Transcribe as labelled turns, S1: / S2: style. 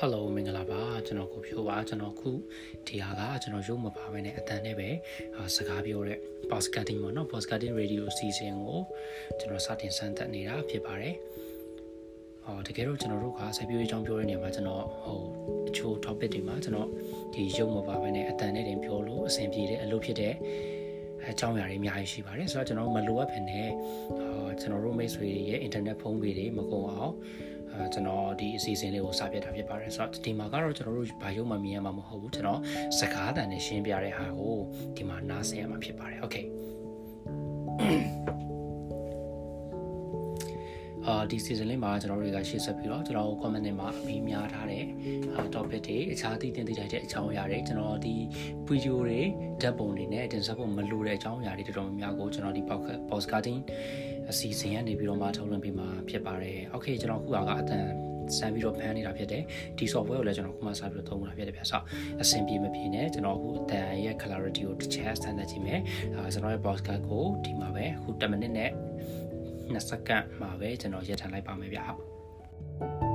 S1: Hello မင်္ဂလာပါကျွန်တော်ကိုဖြိုးပါကျွန်တော်ခုဒီဟာကကျွန်တော်ရုပ်မပါဘဲနဲ့အတန်နဲ့ပဲစကားပြောတဲ့ podcasting ပေါ့နော် podcasting radio season ကိုကျွန်တော်စတင်စမ်းသပ်နေတာဖြစ်ပါတယ်ဟောတကယ်တော့ကျွန်တော်တို့ကစိုက်ပျိုးရေးအကြောင်းပြောတဲ့နေရာမှာကျွန်တော်ဟိုအချို့ topic တွေမှာကျွန်တော်ဒီရုပ်မပါဘဲနဲ့အတန်နဲ့တင်ပြောလို့အဆင်ပြေတဲ့အလုပ်ဖြစ်တဲ့အကြောင်းအရာတွေအများကြီးရှိပါတယ်ဆိုတော့ကျွန်တော်မလိုအပ်ဖြစ်နေအာ ကျွန်တော်တို့မိတ်ဆွေရဲ့ internet ဖုန်းပေတွေမကုန်အောင်အဲကျွန်တော်ဒီအစီအစဉ်လေးကိုစပြတာဖြစ်ပါတယ်ဆိုတော့ဒီမှာကတော့ကျွန်တော်တို့ဘာရုံမှမြင်ရမှာမဟုတ်ဘူးကျွန်တော်စကားတန်နဲ့ရှင်းပြတဲ့ဟာကိုဒီမှာနားဆင်ရမှာဖြစ်ပါတယ် okay အာဒီ season လေးမှာကျွန်တော်တွေကရှေ့ဆက်ပြီးတော့ကျွန်တော် comment တွေမှာအမေးများထားတဲ့အာ topic တွေအခြားသိတင်သိကြတဲ့အကြောင်းအရာတွေကျွန်တော်ဒီ video တွေဓာတ်ပုံတွေနဲ့တင်ဆက်ဖို့မလိုတဲ့အကြောင်းအရာတွေတော်တော်များများကိုကျွန်တော်ဒီ podcasting အစီအစဉ်ကနေပြီးတော့မှထုတ်လွှင့်ပေးမှာဖြစ်ပါတယ်။ Okay ကျွန်တော်ခုကအတန်စမ်းပြီးတော့ဖန်နေတာဖြစ်တယ်ဒီ software ကိုလည်းကျွန်တော်ခုမှစပြီးတော့သုံးလာဖြစ်တယ်ဗျဆိုအဆင်ပြေမပြေနဲ့ကျွန်တော်အခုအတန်ရဲ့ clarity ကိုတစ်ချက်စမ်းသပ်ကြည့်မယ်အဲကျွန်တော်ရဲ့ podcast ကိုဒီမှာပဲအခု10မိနစ်နဲ့2စက္ကန့်မှာပဲကျွန်တော်ရပ်ထားလိုက်ပါမယ်ဗျဟုတ်